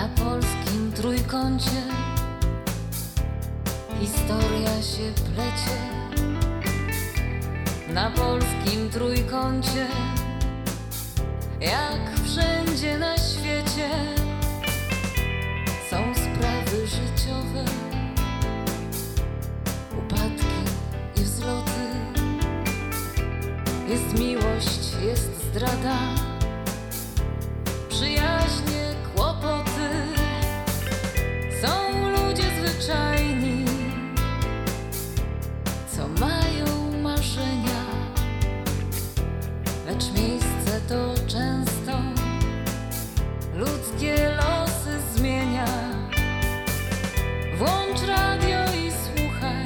Na polskim trójkącie historia się plecie. Na polskim trójkącie, jak wszędzie na świecie, są sprawy życiowe, upadki i wzloty. Jest miłość, jest zdrada, Są ludzie zwyczajni, co mają marzenia, lecz miejsce to często ludzkie losy zmienia. Włącz radio i słuchaj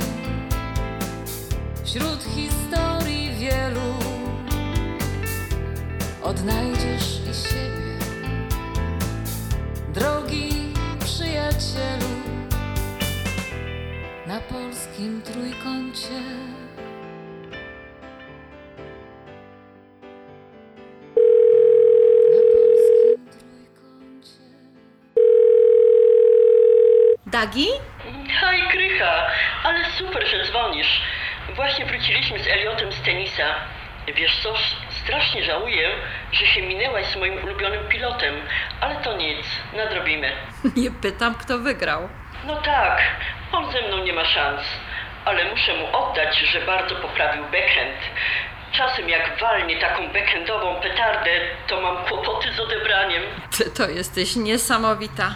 wśród historii wielu. Odnajdziesz na polskim trójkącie. Na polskim trójkącie. Dagi? Hej, Krycha, ale super, że dzwonisz. Właśnie wróciliśmy z Eliotem z tenisa. Wiesz co, strasznie żałuję, że się minęłaś z moim ulubionym pilotem, ale to nic, nadrobimy. Nie pytam, kto wygrał. No tak, on ze mną nie ma szans, ale muszę mu oddać, że bardzo poprawił backhand. Czasem jak walnie taką backhandową petardę, to mam kłopoty z odebraniem. Ty to jesteś niesamowita.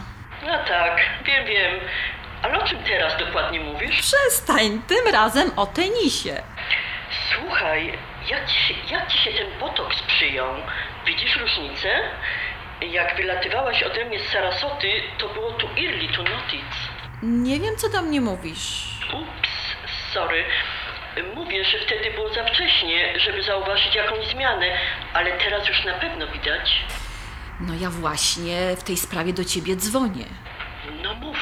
No tak, wiem, wiem. Ale o czym teraz dokładnie mówisz? Przestań, tym razem o tenisie. Słuchaj, jak ci, się, jak ci się ten botoks przyjął? Widzisz różnicę? Jak wylatywałaś ode mnie z Sarasoty, to było tu Irli, tu Notic. Nie wiem, co do mnie mówisz. Ups, sorry. Mówię, że wtedy było za wcześnie, żeby zauważyć jakąś zmianę, ale teraz już na pewno widać. No ja właśnie w tej sprawie do ciebie dzwonię. No mów.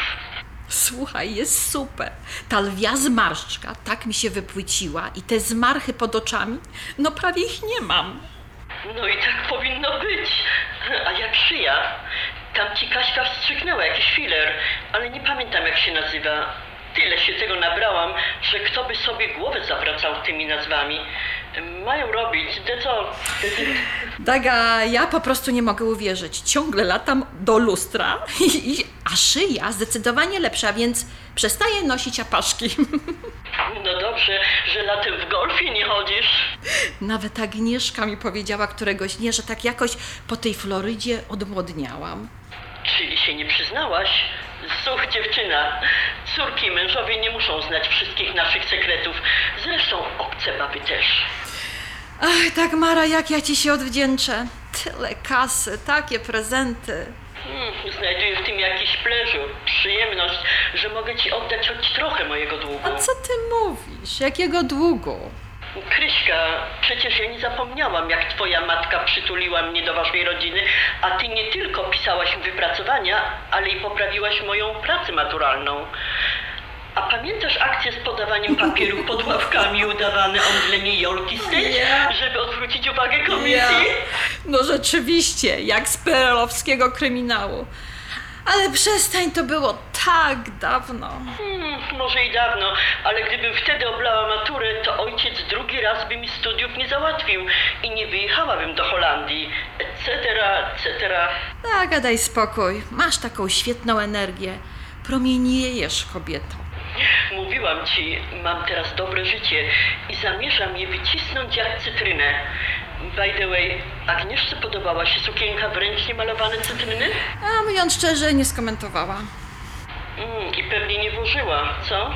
Słuchaj, jest super. Ta lwia zmarszczka tak mi się wypłyciła i te zmarchy pod oczami, no prawie ich nie mam. No i tak powinno być. A jak szyja? Tam ci Kaśka wstrzyknęła jakiś filer, ale nie pamiętam jak się nazywa. Tyle się tego nabrałam, że kto by sobie głowę zawracał tymi nazwami. Mają robić, de co? Daga, ja po prostu nie mogę uwierzyć. Ciągle latam do lustra, i, i, a szyja zdecydowanie lepsza, więc przestaję nosić apaszki. No dobrze, że latem w golfie nie chodzisz. Nawet Agnieszka mi powiedziała któregoś dnia, że tak jakoś po tej Florydzie odmłodniałam. Czyli się nie przyznałaś? Zuch dziewczyna. Córki i mężowie nie muszą znać wszystkich naszych sekretów. Zresztą obce baby też. Ach, tak Mara, jak ja ci się odwdzięczę. Tyle kasy, takie prezenty. Hmm, znajduję w tym jakiś pleżur, przyjemność, że mogę ci oddać choć trochę mojego długu. A co ty mówisz? Jakiego długu? Kryśka, przecież ja nie zapomniałam, jak twoja matka przytuliła mnie do waszej rodziny, a ty nie tylko pisałaś wypracowania, ale i poprawiłaś moją pracę maturalną. A pamiętasz akcję z podawaniem papieru pod ławkami udawane omdlenie Jolki Steć, Nie. żeby odwrócić uwagę komisji? No rzeczywiście, jak z perelowskiego kryminału. Ale przestań, to było tak dawno. Hmm, może i dawno, ale gdybym wtedy oblała maturę, to ojciec drugi raz by mi studiów nie załatwił i nie wyjechałabym do Holandii, etc., etc. Tak, daj spokój. Masz taką świetną energię. Promieniejesz, kobieto. Mówiłam ci, mam teraz dobre życie i zamierzam je wycisnąć jak cytrynę. By the way, Agnieszce podobała się sukienka w ręcznie malowane cytryny? A mówiąc szczerze, nie skomentowała. Mm, I pewnie nie włożyła, co?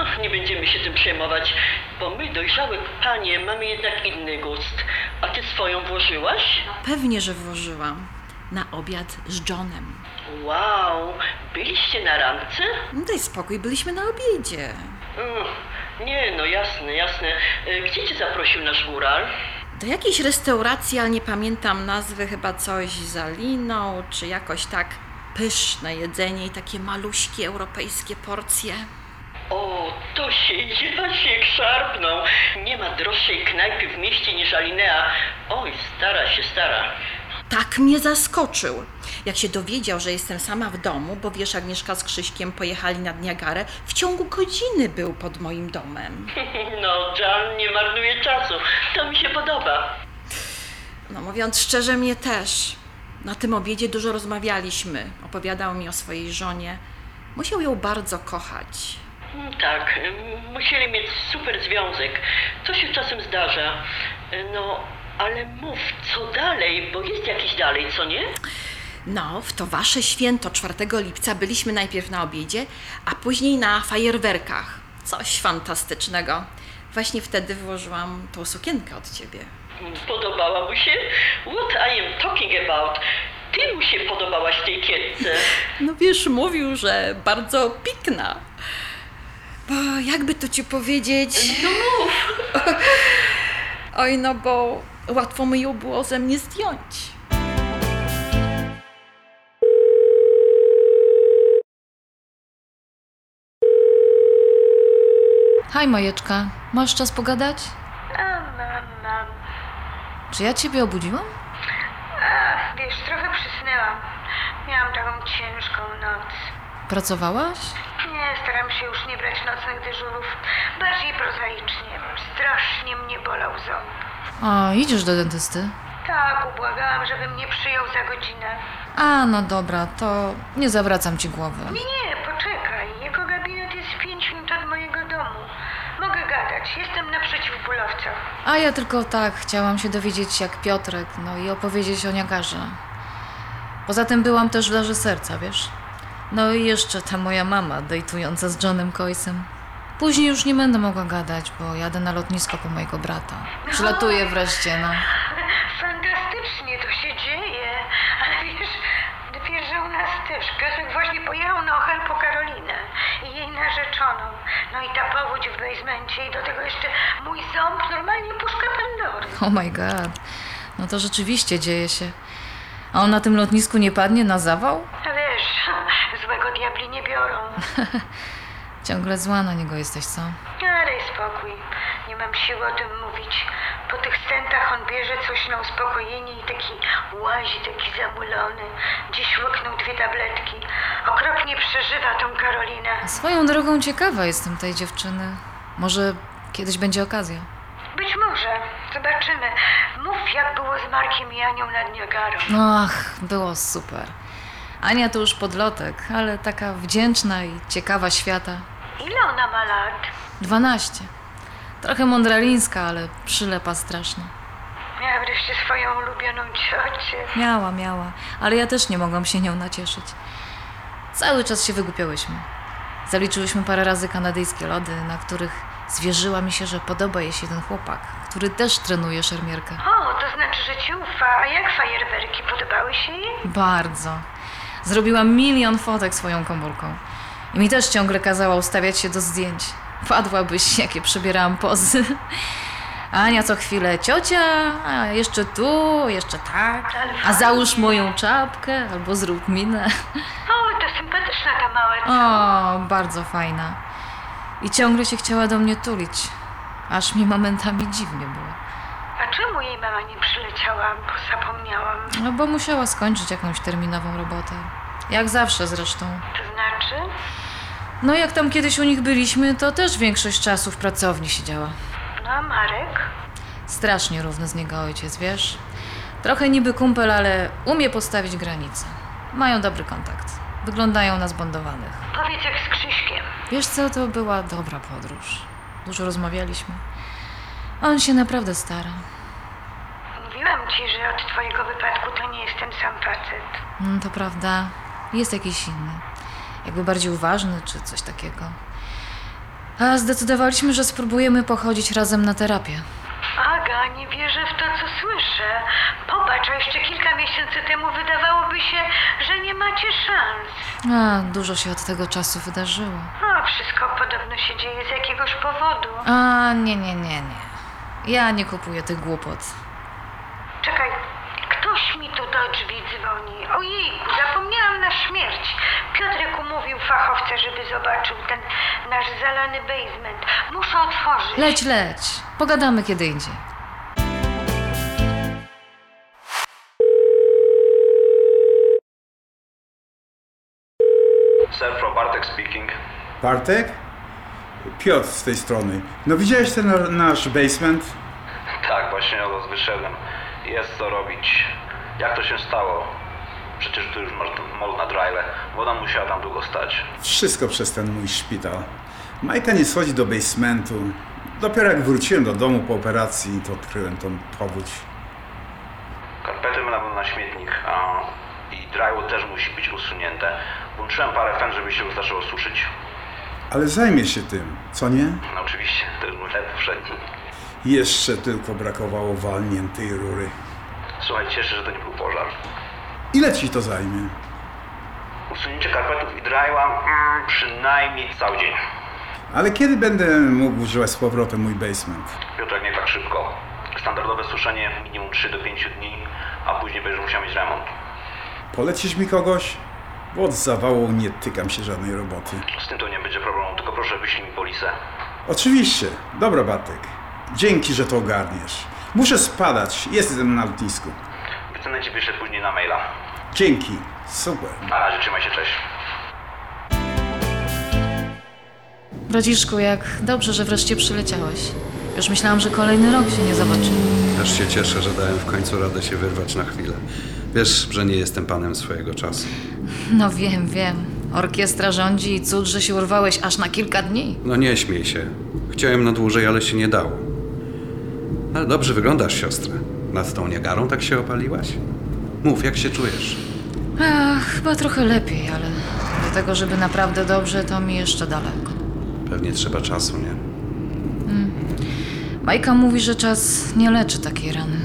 Ach, nie będziemy się tym przejmować, bo my, dojrzałe panie, mamy jednak inny gust. A ty swoją włożyłaś? Pewnie, że włożyłam. Na obiad z Johnem. Wow, byliście na randce? No Daj spokój, byliśmy na obiedzie. Mm, nie, no jasne, jasne. E, Gdzie cię zaprosił nasz góral? Do jakiejś restauracji, ale nie pamiętam nazwy, chyba coś za liną, czy jakoś tak pyszne jedzenie i takie maluśkie europejskie porcje. O, to się Jasiek szarpnął. Nie ma droższej knajpy w mieście niż Alinea. Oj, stara się stara. Tak mnie zaskoczył. Jak się dowiedział, że jestem sama w domu, bo wiesz, Agnieszka z Krzyśkiem pojechali nad Niagarę, w ciągu godziny był pod moim domem. No, Jan nie marnuje czasu. To mi się podoba. No mówiąc szczerze, mnie też. Na tym obiedzie dużo rozmawialiśmy. Opowiadał mi o swojej żonie. Musiał ją bardzo kochać. Tak, musieli mieć super związek. To się czasem zdarza. No, ale mów, co dalej, bo jest jakiś dalej, co nie? No, w to wasze święto 4 lipca byliśmy najpierw na obiedzie, a później na fajerwerkach. Coś fantastycznego. Właśnie wtedy włożyłam tą sukienkę od ciebie. Podobała mu się? What I am talking about? Ty mu się podobałaś tej kietce. No wiesz, mówił, że bardzo pikna. Bo jakby to ci powiedzieć. No mów. Oj, no bo łatwo mi ją było ze mnie zdjąć. Haj, Majeczka, masz czas pogadać? Czy ja ciebie obudziłam? A, wiesz, trochę przysnęłam. Miałam taką ciężką noc. Pracowałaś? Nie, staram się już nie brać nocnych dyżurów. Bardziej prozaicznie. Strasznie mnie bolał ząb. A, idziesz do dentysty? Tak, ubłagałam, żeby mnie przyjął za godzinę. A, no dobra, to nie zawracam ci głowy. Nie, nie, poczekaj. Jego gabinet jest pięć minut od mojego domu. Mogę gadać. Jestem na przeciwbólowcach. A ja tylko tak chciałam się dowiedzieć jak Piotrek, no i opowiedzieć o Niagarze. Poza tym byłam też w Darze Serca, wiesz? No i jeszcze ta moja mama dejtująca z Johnem Coysem. Później już nie będę mogła gadać, bo jadę na lotnisko po mojego brata. Przylatuję wreszcie, no. Fantastycznie to się dzieje. Ale wiesz, wiesz, że u nas też Piotrek właśnie pojechał na Ochel po Karolinę i jej narzeczoną. No i ta powódź w basemencie i do tego jeszcze mój ząb normalnie puszka Pandory. Oh my god. No to rzeczywiście dzieje się. A on na tym lotnisku nie padnie na zawał? A diabli nie biorą. Ciągle zła na niego jesteś, co? Ale daj spokój, nie mam siły o tym mówić. Po tych stentach on bierze coś na uspokojenie i taki łazi, taki zamulony. Dziś łyknął dwie tabletki. Okropnie przeżywa tą Karolinę. Swoją drogą ciekawa jestem tej dziewczyny. Może kiedyś będzie okazja. Być może. Zobaczymy. Mów, jak było z Markiem i Anią nad Niagarą. Ach, było super. Ania to już podlotek, ale taka wdzięczna i ciekawa świata. Ile ona ma lat? 12. Trochę mądralińska, ale przylepa strasznie. Miała wreszcie swoją ulubioną ciocię. Miała, miała, ale ja też nie mogłam się nią nacieszyć. Cały czas się wygłupiałyśmy. Zaliczyłyśmy parę razy kanadyjskie lody, na których zwierzyła mi się, że podoba jej się ten chłopak, który też trenuje szermierkę. O, to znaczy, że ci ufa. A jak fajerwerki? Podobały się jej? Bardzo. Zrobiłam milion fotek swoją komórką. I mi też ciągle kazała ustawiać się do zdjęć. Padłabyś, jakie przebierałam pozy. Ania co chwilę ciocia, a jeszcze tu, jeszcze tak. A załóż moją czapkę albo zrób minę. O, to sympatyczna ta mała. O, bardzo fajna. I ciągle się chciała do mnie tulić. Aż mi momentami dziwnie było. Czemu jej mama nie przyleciała? Bo zapomniałam. No bo musiała skończyć jakąś terminową robotę. Jak zawsze zresztą. To znaczy? No jak tam kiedyś u nich byliśmy, to też większość czasu w pracowni siedziała. No, a Marek? Strasznie równy z niego ojciec, wiesz? Trochę niby kumpel, ale umie postawić granice. Mają dobry kontakt. Wyglądają na zbundowanych. Powiedz jak z Krzyśkiem. Wiesz co, to była dobra podróż. Dużo rozmawialiśmy. On się naprawdę stara. Ci, że od twojego wypadku to nie jest ten sam facet. Mm, To prawda, jest jakiś inny. Jakby bardziej uważny, czy coś takiego. A zdecydowaliśmy, że spróbujemy pochodzić razem na terapię. Aga, nie wierzę w to, co słyszę. Popatrz, a jeszcze kilka miesięcy temu wydawałoby się, że nie macie szans. A, dużo się od tego czasu wydarzyło. A wszystko podobno się dzieje z jakiegoś powodu. A, nie, nie, nie, nie. Ja nie kupuję tych głupot drzwi dzwoni. Ojej, zapomniałam na śmierć. Piotrek umówił fachowca, żeby zobaczył ten nasz zalany basement. Muszę otworzyć. Leć, leć. Pogadamy kiedy indziej. Sir, Bartek speaking. Bartek? Piotr z tej strony. No widziałeś ten nasz basement? Tak, właśnie od wyszedłem. Jest co robić. Jak to się stało? Przecież tu już masz mol na drajle. Woda musiała tam długo stać. Wszystko przez ten mój szpital. Majka nie schodzi do basementu. Dopiero jak wróciłem do domu po operacji, to odkryłem tą powódź. Karpety będą na śmietnik, a i drywall też musi być usunięte. Włączyłem parę fen, żeby się już zaczęło suszyć. Ale zajmie się tym, co nie? No oczywiście, to jest mój wszedni. Jeszcze tylko brakowało walniętej rury. Słuchaj, cieszę, że to nie był pożar. Ile ci to zajmie? Usunięcie karpetów i drywalla mm, przynajmniej cały dzień. Ale kiedy będę mógł używać z powrotem mój basement? Piotrek, nie tak szybko. Standardowe suszenie minimum 3 do 5 dni, a później będziesz musiał mieć remont. Polecisz mi kogoś? Bo od zawału nie tykam się żadnej roboty. Z tym to nie będzie problemu, tylko proszę wyślij mi polisę. Oczywiście. Dobra, Bartek. Dzięki, że to ogarniesz. Muszę spadać. Jestem na lotnisku. Wycenę ci wyślę później na maila. Dzięki. Super. Na razie, trzymaj się, cześć. Braciszku, jak dobrze, że wreszcie przyleciałeś. Już myślałam, że kolejny rok się nie zobaczymy. Też się cieszę, że dałem w końcu radę się wyrwać na chwilę. Wiesz, że nie jestem panem swojego czasu. No wiem, wiem. Orkiestra rządzi i cud, że się urwałeś aż na kilka dni. No nie śmiej się. Chciałem na dłużej, ale się nie dało. Ale dobrze wyglądasz, siostra. Nad tą niegarą tak się opaliłaś? Mów, jak się czujesz? Ach, chyba trochę lepiej, ale do tego, żeby naprawdę dobrze, to mi jeszcze daleko. Pewnie trzeba czasu, nie? Majka mówi, że czas nie leczy takiej rany,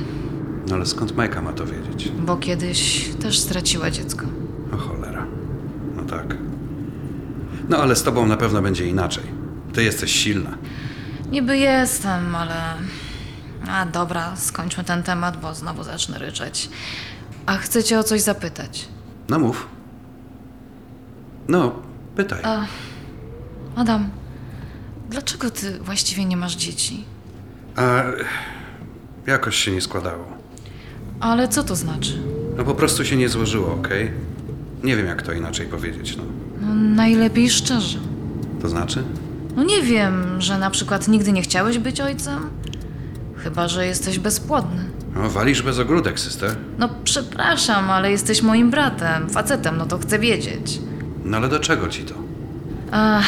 No ale skąd Majka ma to wiedzieć? bo kiedyś też straciła dziecko. O cholera. No tak. No ale z tobą na pewno będzie inaczej. Ty jesteś silna. Niby jestem, ale. A dobra, skończmy ten temat, bo znowu zacznę ryczeć. A chcę cię o coś zapytać. No mów. No, pytaj. Adam, dlaczego ty właściwie nie masz dzieci? A jakoś się nie składało. Ale co to znaczy? No po prostu się nie złożyło, okej? Nie wiem, jak to inaczej powiedzieć, no. No, najlepiej szczerze. To znaczy? No nie wiem, że na przykład nigdy nie chciałeś być ojcem? Chyba, że jesteś bezpłodny. No, walisz bez ogródek, sister. No przepraszam, ale jesteś moim bratem, facetem, no to chcę wiedzieć. No ale do czego ci to? Ach,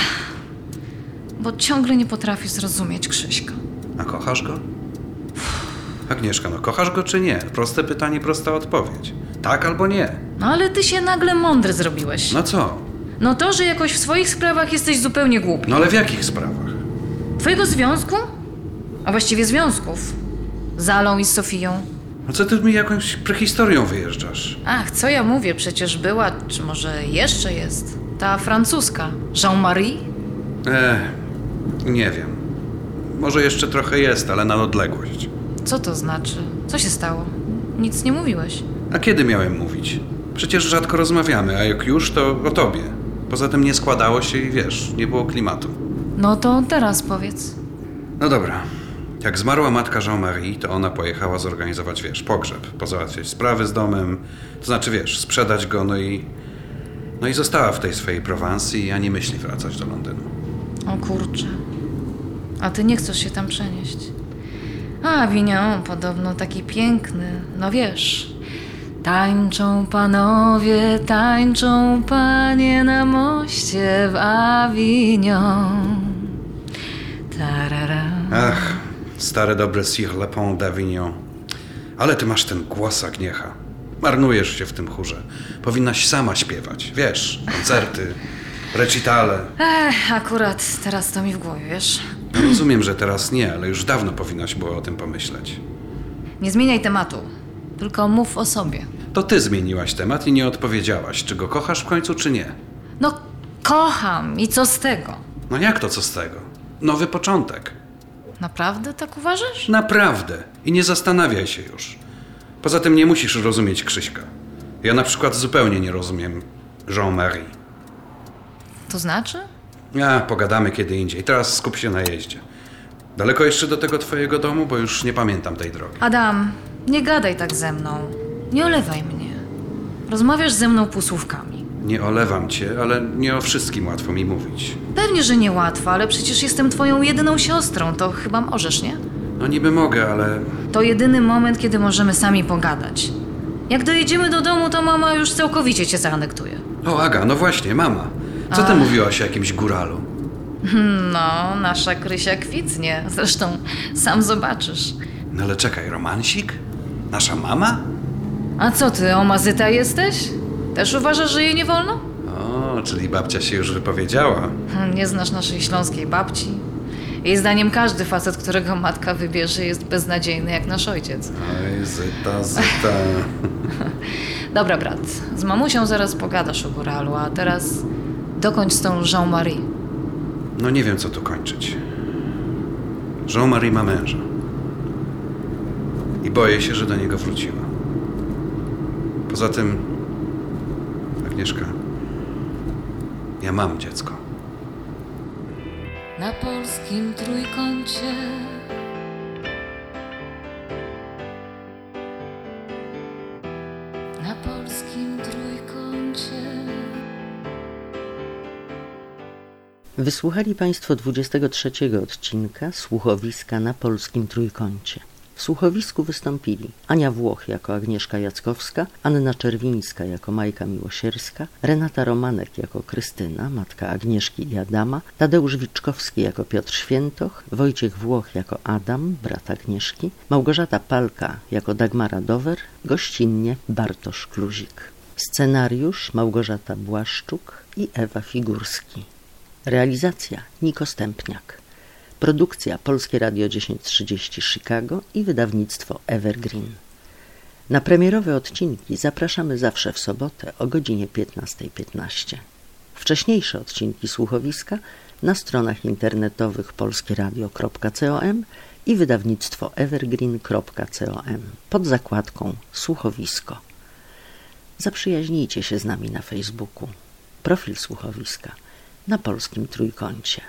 bo ciągle nie potrafisz zrozumieć Krzyśka. A kochasz go? Agnieszka, no kochasz go czy nie? Proste pytanie, prosta odpowiedź. Tak albo nie. No ale ty się nagle mądry zrobiłeś. No co? No to, że jakoś w swoich sprawach jesteś zupełnie głupi. No ale w jakich sprawach? Twojego związku? A właściwie związków. Z Alą i z Sofią. No co ty mi jakąś prehistorią wyjeżdżasz? Ach, co ja mówię, przecież była, czy może jeszcze jest, ta francuska, Jean-Marie? E, nie wiem. Może jeszcze trochę jest, ale na odległość. Co to znaczy? Co się stało? Nic nie mówiłeś. A kiedy miałem mówić? Przecież rzadko rozmawiamy, a jak już, to o tobie. Poza tym nie składało się i wiesz, nie było klimatu. No to teraz powiedz. No dobra. Jak zmarła matka Jean-Marie, to ona pojechała zorganizować, wiesz, pogrzeb, pozałatwiać sprawy z domem, to znaczy, wiesz, sprzedać go, no i... No i została w tej swojej Prowansji i ani myśli wracać do Londynu. O kurczę. A ty nie chcesz się tam przenieść. A, Winion, podobno taki piękny. No wiesz. Tańczą panowie, tańczą panie na moście w Avignon. Tarara. Ach, stare dobre Sir Le Pont d'Avignon. Ale ty masz ten głos, Agniecha. Marnujesz się w tym chórze. Powinnaś sama śpiewać, wiesz, koncerty, recitale. Ech, akurat teraz to mi w głowie, wiesz? No, rozumiem, że teraz nie, ale już dawno powinnaś było o tym pomyśleć. Nie zmieniaj tematu, tylko mów o sobie. To ty zmieniłaś temat i nie odpowiedziałaś, czy go kochasz w końcu, czy nie. No, kocham i co z tego? No jak to, co z tego? Nowy początek. Naprawdę tak uważasz? Naprawdę. I nie zastanawiaj się już. Poza tym nie musisz rozumieć Krzyśka. Ja na przykład zupełnie nie rozumiem Jean-Marie. To znaczy? A, pogadamy kiedy indziej. Teraz skup się na jeździe. Daleko jeszcze do tego twojego domu, bo już nie pamiętam tej drogi. Adam, nie gadaj tak ze mną. Nie olewaj mnie. Rozmawiasz ze mną półsłówkami. Nie olewam cię, ale nie o wszystkim łatwo mi mówić. Pewnie, że niełatwo, ale przecież jestem twoją jedyną siostrą, to chyba możesz, nie? No niby mogę, ale To jedyny moment, kiedy możemy sami pogadać. Jak dojedziemy do domu, to mama już całkowicie cię zaanektuje. O, Aga, no właśnie, mama. Co ty mówiłaś o jakimś góralu? No, nasza Krysia kwitnie. Zresztą sam zobaczysz. No ale czekaj, romansik? Nasza mama? A co ty, omazyta jesteś? Też uważasz, że jej nie wolno? O, czyli babcia się już wypowiedziała. Hm, Nie znasz naszej śląskiej babci. Jej zdaniem każdy facet, którego matka wybierze, jest beznadziejny jak nasz ojciec. Oj, zyta, zyta. Dobra, brat, z mamusią zaraz pogadasz o góralu, a teraz dokończ z tą Jean-Marie. No nie wiem, co tu kończyć. Jean-Marie ma męża. I boję się, że do niego wróciła. Poza tym, Agnieszka, ja mam dziecko. Na polskim trójkącie. Na polskim trójkącie. Wysłuchali Państwo 23 odcinka Słuchowiska na Polskim Trójkącie. W słuchowisku wystąpili Ania Włoch jako Agnieszka Jackowska, Anna Czerwińska jako Majka Miłosierska, Renata Romanek jako Krystyna, matka Agnieszki i Adama, Tadeusz Wiczkowski jako Piotr Świętoch, Wojciech Włoch jako Adam, brat Agnieszki, Małgorzata Palka jako Dagmara Dower, gościnnie Bartosz Kluzik. Scenariusz Małgorzata Błaszczuk i Ewa Figurski. Realizacja Niko Stępniak. Produkcja Polskie Radio 1030 Chicago i wydawnictwo Evergreen. Na premierowe odcinki zapraszamy zawsze w sobotę o godzinie 15.15. Wcześniejsze odcinki słuchowiska na stronach internetowych polskieradio.com i wydawnictwo evergreen.com pod zakładką Słuchowisko. Zaprzyjaźnijcie się z nami na Facebooku. Profil słuchowiska na polskim trójkącie.